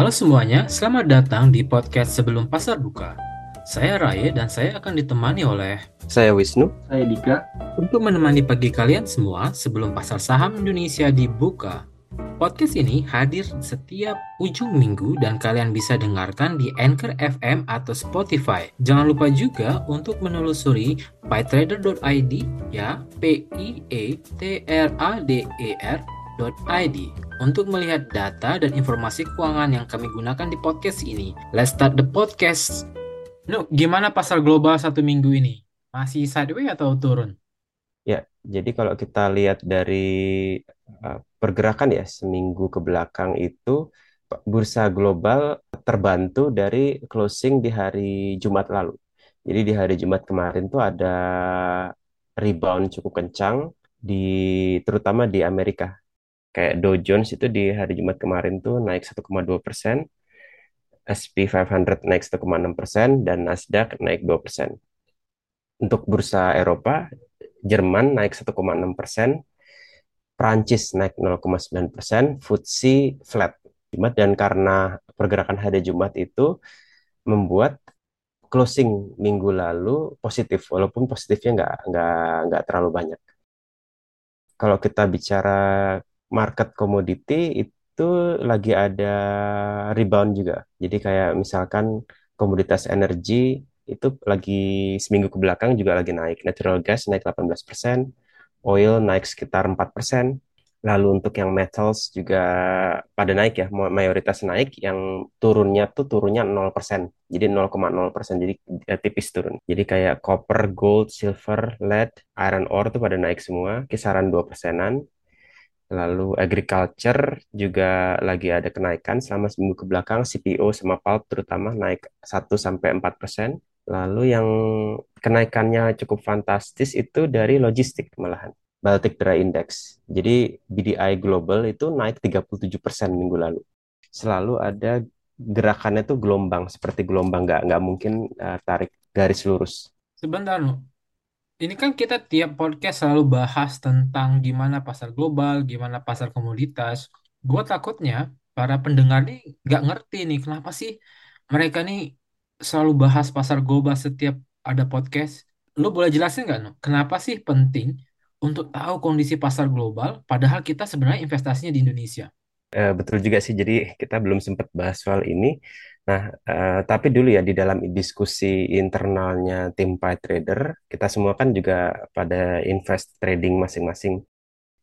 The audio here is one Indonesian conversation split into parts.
Halo semuanya, selamat datang di podcast Sebelum Pasar Buka. Saya Raye dan saya akan ditemani oleh Saya Wisnu. Saya Dika. untuk menemani pagi kalian semua sebelum pasar saham Indonesia dibuka. Podcast ini hadir setiap ujung minggu dan kalian bisa dengarkan di Anchor FM atau Spotify. Jangan lupa juga untuk menelusuri pytrader.id ya, p i e t r a d e r.id untuk melihat data dan informasi keuangan yang kami gunakan di podcast ini. Let's start the podcast. Nu, gimana pasar global satu minggu ini? Masih sideways atau turun? Ya, jadi kalau kita lihat dari uh, pergerakan ya seminggu ke belakang itu bursa global terbantu dari closing di hari Jumat lalu. Jadi di hari Jumat kemarin tuh ada rebound cukup kencang di terutama di Amerika. Kayak Dow Jones itu di hari Jumat kemarin tuh naik 1,2 persen, S&P 500 naik 1,6 persen, dan Nasdaq naik 2 persen. Untuk bursa Eropa, Jerman naik 1,6 persen, Prancis naik 0,9 persen, FTSE flat. Jumat dan karena pergerakan hari Jumat itu membuat closing minggu lalu positif, walaupun positifnya nggak nggak nggak terlalu banyak. Kalau kita bicara market komoditi itu lagi ada rebound juga. Jadi kayak misalkan komoditas energi itu lagi seminggu ke belakang juga lagi naik. Natural gas naik 18%, oil naik sekitar 4%. Lalu untuk yang metals juga pada naik ya, mayoritas naik, yang turunnya tuh turunnya 0%. Jadi 0,0%, jadi eh, tipis turun. Jadi kayak copper, gold, silver, lead, iron ore tuh pada naik semua, kisaran 2 persenan. Lalu agriculture juga lagi ada kenaikan selama seminggu ke belakang, CPO sama pulp terutama naik 1 sampai 4 persen. Lalu yang kenaikannya cukup fantastis itu dari logistik malahan. Baltic Dry Index. Jadi BDI Global itu naik 37% minggu lalu. Selalu ada gerakannya tuh gelombang, seperti gelombang nggak nggak mungkin uh, tarik garis lurus. Sebentar. Ini kan kita tiap podcast selalu bahas tentang gimana pasar global, gimana pasar komoditas. Gue takutnya para pendengar nih nggak ngerti nih kenapa sih mereka nih selalu bahas pasar global setiap ada podcast. Lu boleh jelasin nggak, Nu? Kenapa sih penting untuk tahu kondisi pasar global, padahal kita sebenarnya investasinya di Indonesia? Eh, betul juga sih. Jadi kita belum sempat bahas soal ini. Nah, uh, tapi dulu ya di dalam diskusi internalnya tim Trader, kita semua kan juga pada invest trading masing-masing.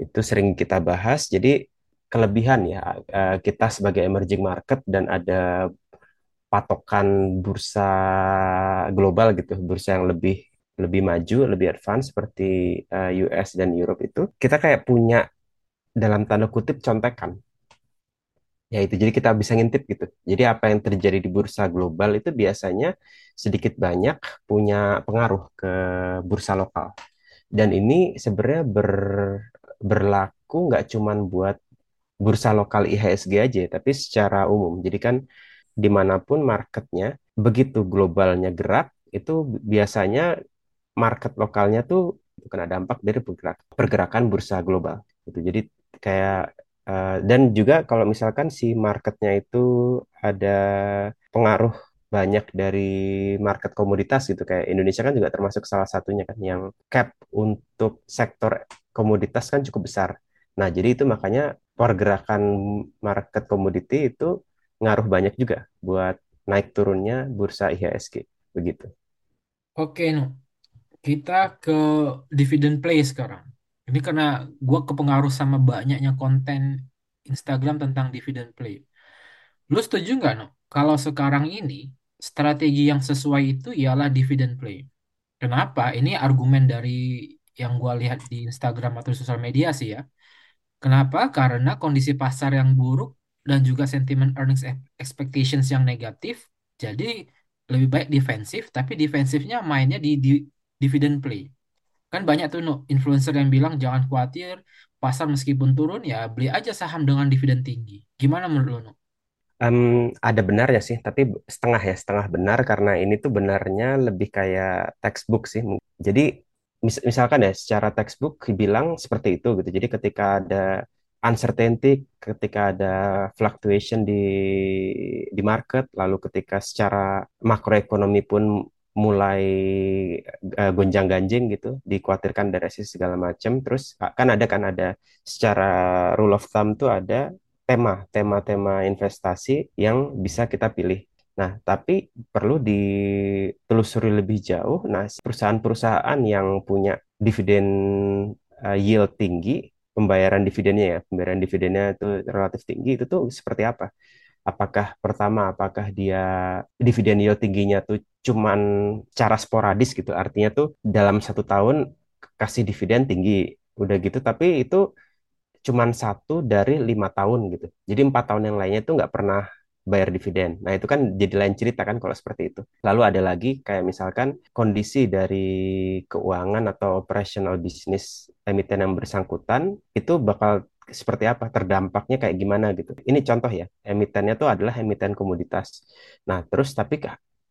Itu sering kita bahas. Jadi kelebihan ya uh, kita sebagai emerging market dan ada patokan bursa global gitu, bursa yang lebih lebih maju, lebih advance seperti eh, US dan Europe itu, kita kayak punya dalam tanda kutip contekan Ya itu, jadi kita bisa ngintip gitu. Jadi apa yang terjadi di bursa global itu biasanya sedikit banyak punya pengaruh ke bursa lokal. Dan ini sebenarnya ber, berlaku nggak cuman buat bursa lokal IHSG aja, tapi secara umum. Jadi kan di mana pun marketnya, begitu globalnya gerak, itu biasanya market lokalnya tuh kena dampak dari pergerak, pergerakan bursa global. Gitu. Jadi kayak Uh, dan juga kalau misalkan si marketnya itu ada pengaruh banyak dari market komoditas gitu kayak Indonesia kan juga termasuk salah satunya kan yang cap untuk sektor komoditas kan cukup besar. Nah, jadi itu makanya pergerakan market komoditi itu ngaruh banyak juga buat naik turunnya bursa IHSG begitu. Oke. Kita ke dividend play sekarang. Ini karena gue kepengaruh sama banyaknya konten Instagram tentang dividend play. Lu setuju nggak, no? Kalau sekarang ini strategi yang sesuai itu ialah dividend play. Kenapa? Ini argumen dari yang gue lihat di Instagram atau sosial media sih ya. Kenapa? Karena kondisi pasar yang buruk dan juga sentimen earnings expectations yang negatif. Jadi lebih baik defensif, tapi defensifnya mainnya di, di dividend play. Kan banyak tuh no, influencer yang bilang jangan khawatir, pasar meskipun turun ya beli aja saham dengan dividen tinggi. Gimana menurut lo? No? Um, ada benarnya sih, tapi setengah ya, setengah benar karena ini tuh benarnya lebih kayak textbook sih. Jadi mis misalkan ya secara textbook bilang seperti itu gitu. Jadi ketika ada uncertainty, ketika ada fluctuation di di market, lalu ketika secara makroekonomi pun mulai uh, gonjang-ganjing gitu, dikhawatirkan dari resesi segala macam. Terus kan ada kan ada secara rule of thumb tuh ada tema, tema-tema investasi yang bisa kita pilih. Nah, tapi perlu ditelusuri lebih jauh. Nah, perusahaan-perusahaan yang punya dividen uh, yield tinggi, pembayaran dividennya ya, pembayaran dividennya itu relatif tinggi, itu tuh seperti apa? Apakah pertama, apakah dia dividen yield tingginya tuh cuman cara sporadis gitu, artinya tuh dalam satu tahun kasih dividen tinggi, udah gitu, tapi itu cuman satu dari lima tahun gitu. Jadi empat tahun yang lainnya tuh nggak pernah bayar dividen. Nah, itu kan jadi lain cerita kan kalau seperti itu. Lalu ada lagi kayak misalkan kondisi dari keuangan atau operational bisnis emiten yang bersangkutan itu bakal seperti apa, terdampaknya kayak gimana gitu. Ini contoh ya, emitennya tuh adalah emiten komoditas. Nah, terus tapi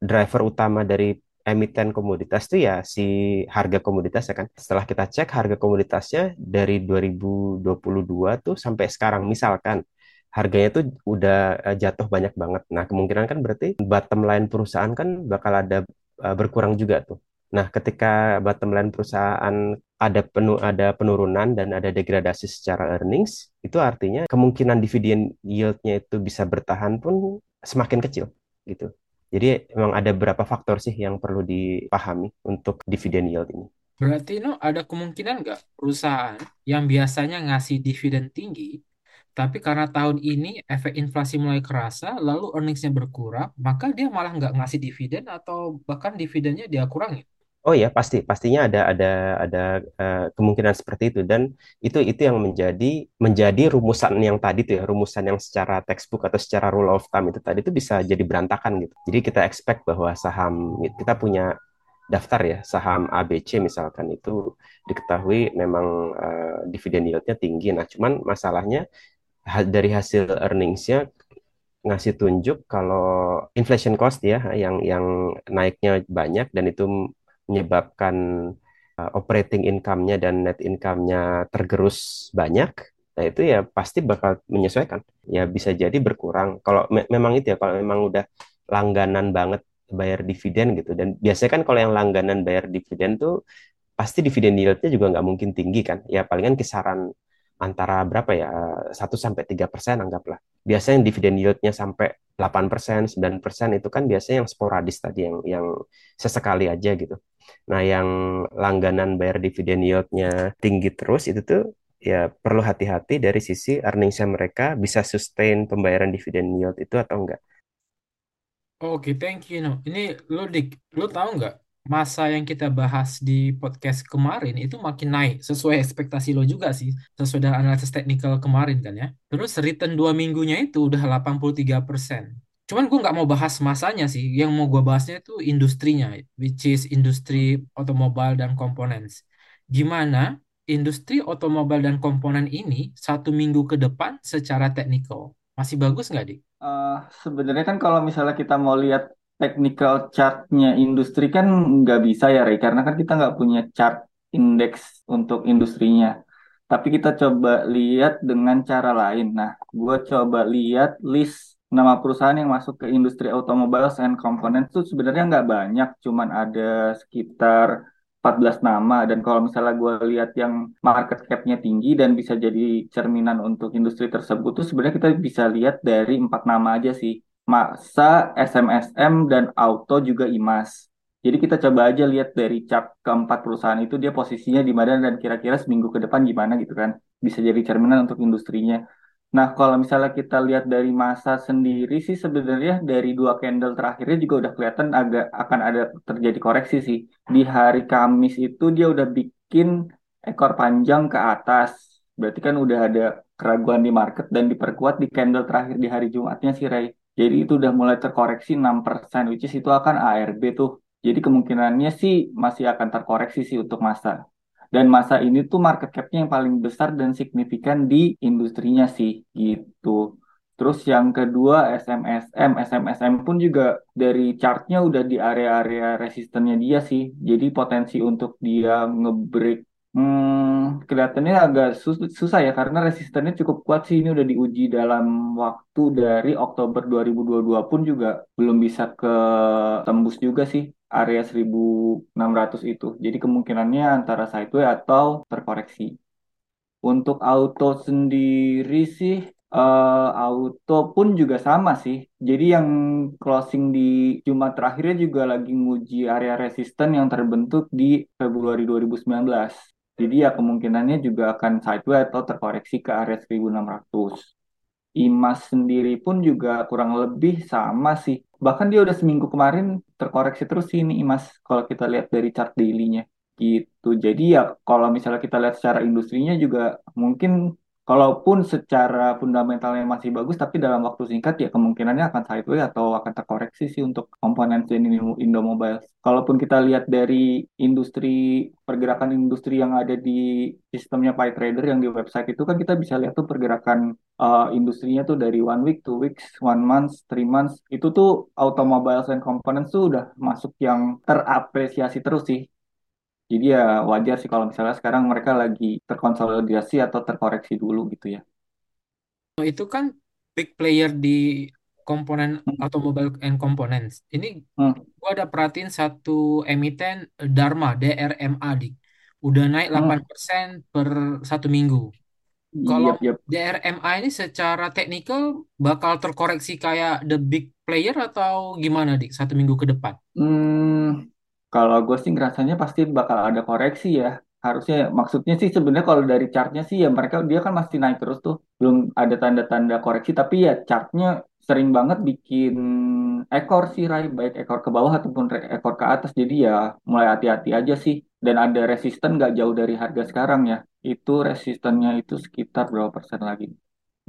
driver utama dari emiten komoditas itu ya si harga komoditas ya kan. Setelah kita cek harga komoditasnya dari 2022 tuh sampai sekarang misalkan harganya tuh udah eh, jatuh banyak banget. Nah, kemungkinan kan berarti bottom line perusahaan kan bakal ada uh, berkurang juga tuh. Nah, ketika bottom line perusahaan ada penuh ada penurunan dan ada degradasi secara earnings, itu artinya kemungkinan dividen yield-nya itu bisa bertahan pun semakin kecil gitu. Jadi memang ada beberapa faktor sih yang perlu dipahami untuk dividen yield ini. Berarti no ada kemungkinan nggak perusahaan yang biasanya ngasih dividen tinggi tapi karena tahun ini efek inflasi mulai kerasa, lalu earningsnya berkurang, maka dia malah nggak ngasih dividen atau bahkan dividennya dia kurangi. Oh ya pasti pastinya ada ada ada uh, kemungkinan seperti itu dan itu itu yang menjadi menjadi rumusan yang tadi tuh ya rumusan yang secara textbook atau secara rule of thumb itu tadi itu bisa jadi berantakan gitu. Jadi kita expect bahwa saham kita punya daftar ya saham ABC misalkan itu diketahui memang uh, dividen yieldnya tinggi. Nah cuman masalahnya dari hasil earningsnya ngasih tunjuk kalau inflation cost ya yang yang naiknya banyak dan itu menyebabkan uh, operating income-nya dan net income-nya tergerus banyak, nah itu ya pasti bakal menyesuaikan. Ya bisa jadi berkurang. Kalau me memang itu ya, kalau memang udah langganan banget bayar dividen gitu. Dan biasanya kan kalau yang langganan bayar dividen tuh pasti dividen yield-nya juga nggak mungkin tinggi kan. Ya palingan kisaran antara berapa ya, satu sampai tiga persen anggaplah. Biasanya dividen yield-nya sampai 8%, 9% itu kan biasanya yang sporadis tadi, yang yang sesekali aja gitu. Nah, yang langganan bayar dividen yield-nya tinggi terus itu tuh ya perlu hati-hati dari sisi earnings-nya mereka bisa sustain pembayaran dividen yield itu atau enggak. Oke, thank you. Ini lo dik, lo tahu nggak masa yang kita bahas di podcast kemarin itu makin naik sesuai ekspektasi lo juga sih, sesuai dengan analisis teknikal kemarin kan ya. Terus return dua minggunya itu udah 83%. Cuman gue nggak mau bahas masanya sih, yang mau gue bahasnya itu industrinya, which is industri otomobil dan components. Gimana industri otomobil dan komponen ini satu minggu ke depan secara teknikal? Masih bagus nggak, Dik? Uh, sebenarnya kan kalau misalnya kita mau lihat technical chartnya industri kan nggak bisa ya, Ray, karena kan kita nggak punya chart indeks untuk industrinya. Tapi kita coba lihat dengan cara lain. Nah, gue coba lihat list nama perusahaan yang masuk ke industri automobiles and components itu sebenarnya nggak banyak, cuman ada sekitar 14 nama dan kalau misalnya gue lihat yang market cap-nya tinggi dan bisa jadi cerminan untuk industri tersebut tuh sebenarnya kita bisa lihat dari empat nama aja sih. Masa, SMSM, dan Auto juga IMAS. Jadi kita coba aja lihat dari chart keempat perusahaan itu dia posisinya di mana dan kira-kira seminggu ke depan gimana gitu kan. Bisa jadi cerminan untuk industrinya. Nah, kalau misalnya kita lihat dari masa sendiri sih sebenarnya dari dua candle terakhirnya juga udah kelihatan agak akan ada terjadi koreksi sih. Di hari Kamis itu dia udah bikin ekor panjang ke atas. Berarti kan udah ada keraguan di market dan diperkuat di candle terakhir di hari Jumatnya sih Ray. Jadi itu udah mulai terkoreksi 6%, which is itu akan ARB tuh. Jadi kemungkinannya sih masih akan terkoreksi sih untuk masa. Dan masa ini tuh market cap-nya yang paling besar dan signifikan di industrinya sih gitu. Terus yang kedua SMSM, SMSM pun juga dari chartnya udah di area-area resistennya dia sih. Jadi potensi untuk dia ngebreak hmm, kelihatannya agak sus- susah ya karena resistennya cukup kuat sih. Ini udah diuji dalam waktu dari Oktober 2022 pun juga belum bisa ke tembus juga sih area 1600 itu. Jadi kemungkinannya antara sideways atau terkoreksi. Untuk auto sendiri sih eh, auto pun juga sama sih. Jadi yang closing di Jumat terakhirnya juga lagi nguji area resisten yang terbentuk di Februari 2019. Jadi ya kemungkinannya juga akan sideways atau terkoreksi ke area 1600. IMAS sendiri pun juga kurang lebih sama sih. Bahkan dia udah seminggu kemarin terkoreksi terus sih ini IMAS kalau kita lihat dari chart daily-nya gitu. Jadi ya kalau misalnya kita lihat secara industrinya juga mungkin kalaupun secara fundamentalnya masih bagus tapi dalam waktu singkat ya kemungkinannya akan sideways atau akan terkoreksi sih untuk komponen Indo- Indomobile. Kalaupun kita lihat dari industri pergerakan industri yang ada di sistemnya PyTrader yang di website itu kan kita bisa lihat tuh pergerakan uh, industrinya tuh dari one week, two weeks, one month, three months itu tuh automobiles and components tuh udah masuk yang terapresiasi terus sih jadi ya wajar sih kalau misalnya sekarang mereka lagi terkonsolidasi atau terkoreksi dulu gitu ya. Itu kan big player di komponen Hmm. automobile and components. Ini Hmm. gua ada perhatiin satu emiten eh, Dharma, DRMA di udah naik Hmm. 8% per satu minggu. Kalau Yep, yep. DRMA ini secara teknikal bakal terkoreksi kayak the big player atau gimana, Dik, satu minggu ke depan? Hmm, kalau gue sih ngerasanya pasti bakal ada koreksi ya. Harusnya maksudnya sih sebenarnya kalau dari chartnya sih ya mereka dia kan masih naik terus tuh. Belum ada tanda-tanda koreksi tapi ya chartnya sering banget bikin ekor sih Rai, baik ekor ke bawah ataupun ekor ke atas. Jadi ya mulai hati-hati aja sih. Dan ada resisten nggak jauh dari harga sekarang ya. Itu resistennya itu sekitar berapa persen lagi?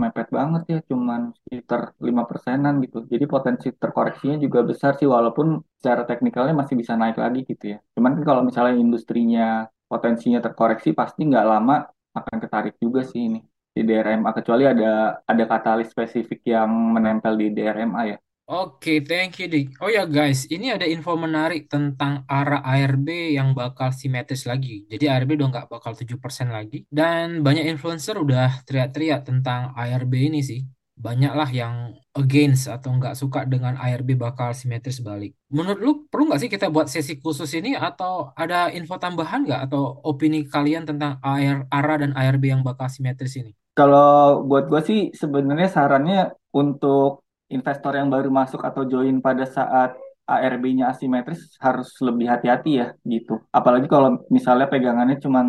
Mepet banget ya, cuman sekitar lima persenan gitu. Jadi potensi terkoreksinya juga besar sih, walaupun secara teknikalnya masih bisa naik lagi gitu ya. Cuman kan kalau misalnya industrinya potensinya terkoreksi, pasti nggak lama akan ketarik juga sih ini di DRMA, kecuali ada ada katalis spesifik yang menempel di DRMA ya. Oke, thank you, Dik. Oh ya, guys, ini ada info menarik tentang arah ARB yang bakal simetris lagi. Jadi ARB udah nggak bakal 7% lagi. Dan banyak influencer udah teriak-teriak tentang ARB ini sih. Banyak lah yang against atau nggak suka dengan ARB bakal simetris balik. Menurut lu, perlu nggak sih kita buat sesi khusus ini atau ada info tambahan nggak atau opini kalian tentang AR, ARA dan ARB yang bakal simetris ini? Kalau buat gue sih sebenarnya sarannya untuk investor yang baru masuk atau join pada saat ARB-nya asimetris harus lebih hati-hati ya gitu. Apalagi kalau misalnya pegangannya cuma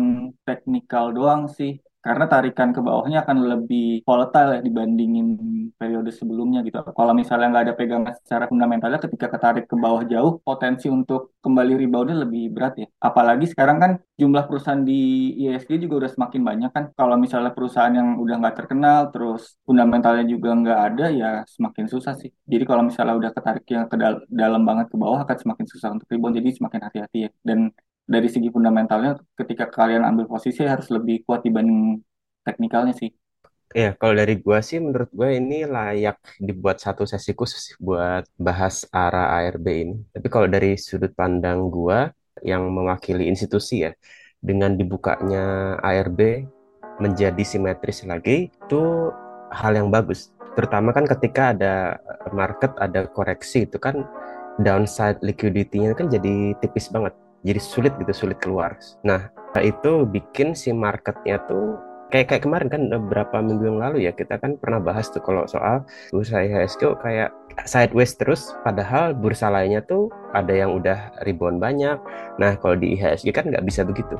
teknikal doang sih. Karena tarikan ke bawahnya akan lebih volatile ya dibandingin periode sebelumnya gitu. Kalau misalnya nggak ada pegangan secara fundamentalnya ketika ketarik ke bawah jauh, potensi untuk kembali reboundnya lebih berat ya. Apalagi sekarang kan jumlah perusahaan di ISG juga udah semakin banyak kan. Kalau misalnya perusahaan yang udah nggak terkenal, terus fundamentalnya juga nggak ada, ya semakin susah sih. Jadi kalau misalnya udah ketarik yang ke dal- dalam banget ke bawah akan semakin susah untuk rebound. Jadi semakin hati-hati ya. Dan dari segi fundamentalnya, ketika kalian ambil posisi harus lebih kuat dibanding teknikalnya sih. Ya, kalau dari gua sih menurut gua ini layak dibuat satu sesi khusus buat bahas arah ARB ini. Tapi kalau dari sudut pandang gua yang mewakili institusi ya, dengan dibukanya ARB menjadi simetris lagi itu hal yang bagus. Terutama kan ketika ada market ada koreksi itu kan downside liquidity-nya kan jadi tipis banget. Jadi sulit gitu, sulit keluar. Nah, itu bikin si marketnya tuh kayak kayak kemarin kan beberapa minggu yang lalu ya kita kan pernah bahas tuh kalau soal bursa IHSG kayak sideways terus padahal bursa lainnya tuh ada yang udah rebound banyak. Nah kalau di IHSG kan nggak bisa begitu.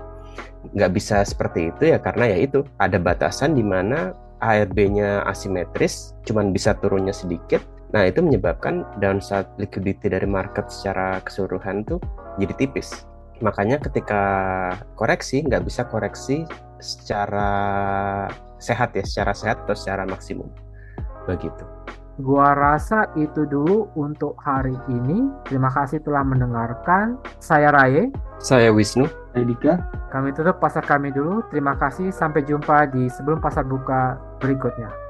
Nggak bisa seperti itu ya karena ya itu ada batasan di mana ARB-nya asimetris cuman bisa turunnya sedikit. Nah itu menyebabkan downside liquidity dari market secara keseluruhan tuh jadi tipis makanya ketika koreksi nggak bisa koreksi secara sehat ya, secara sehat atau secara maksimum. Begitu. Gua rasa itu dulu untuk hari ini. Terima kasih telah mendengarkan. Saya Raye. Saya Wisnu. Edika. Kami tutup pasar kami dulu. Terima kasih. Sampai jumpa di sebelum pasar buka berikutnya.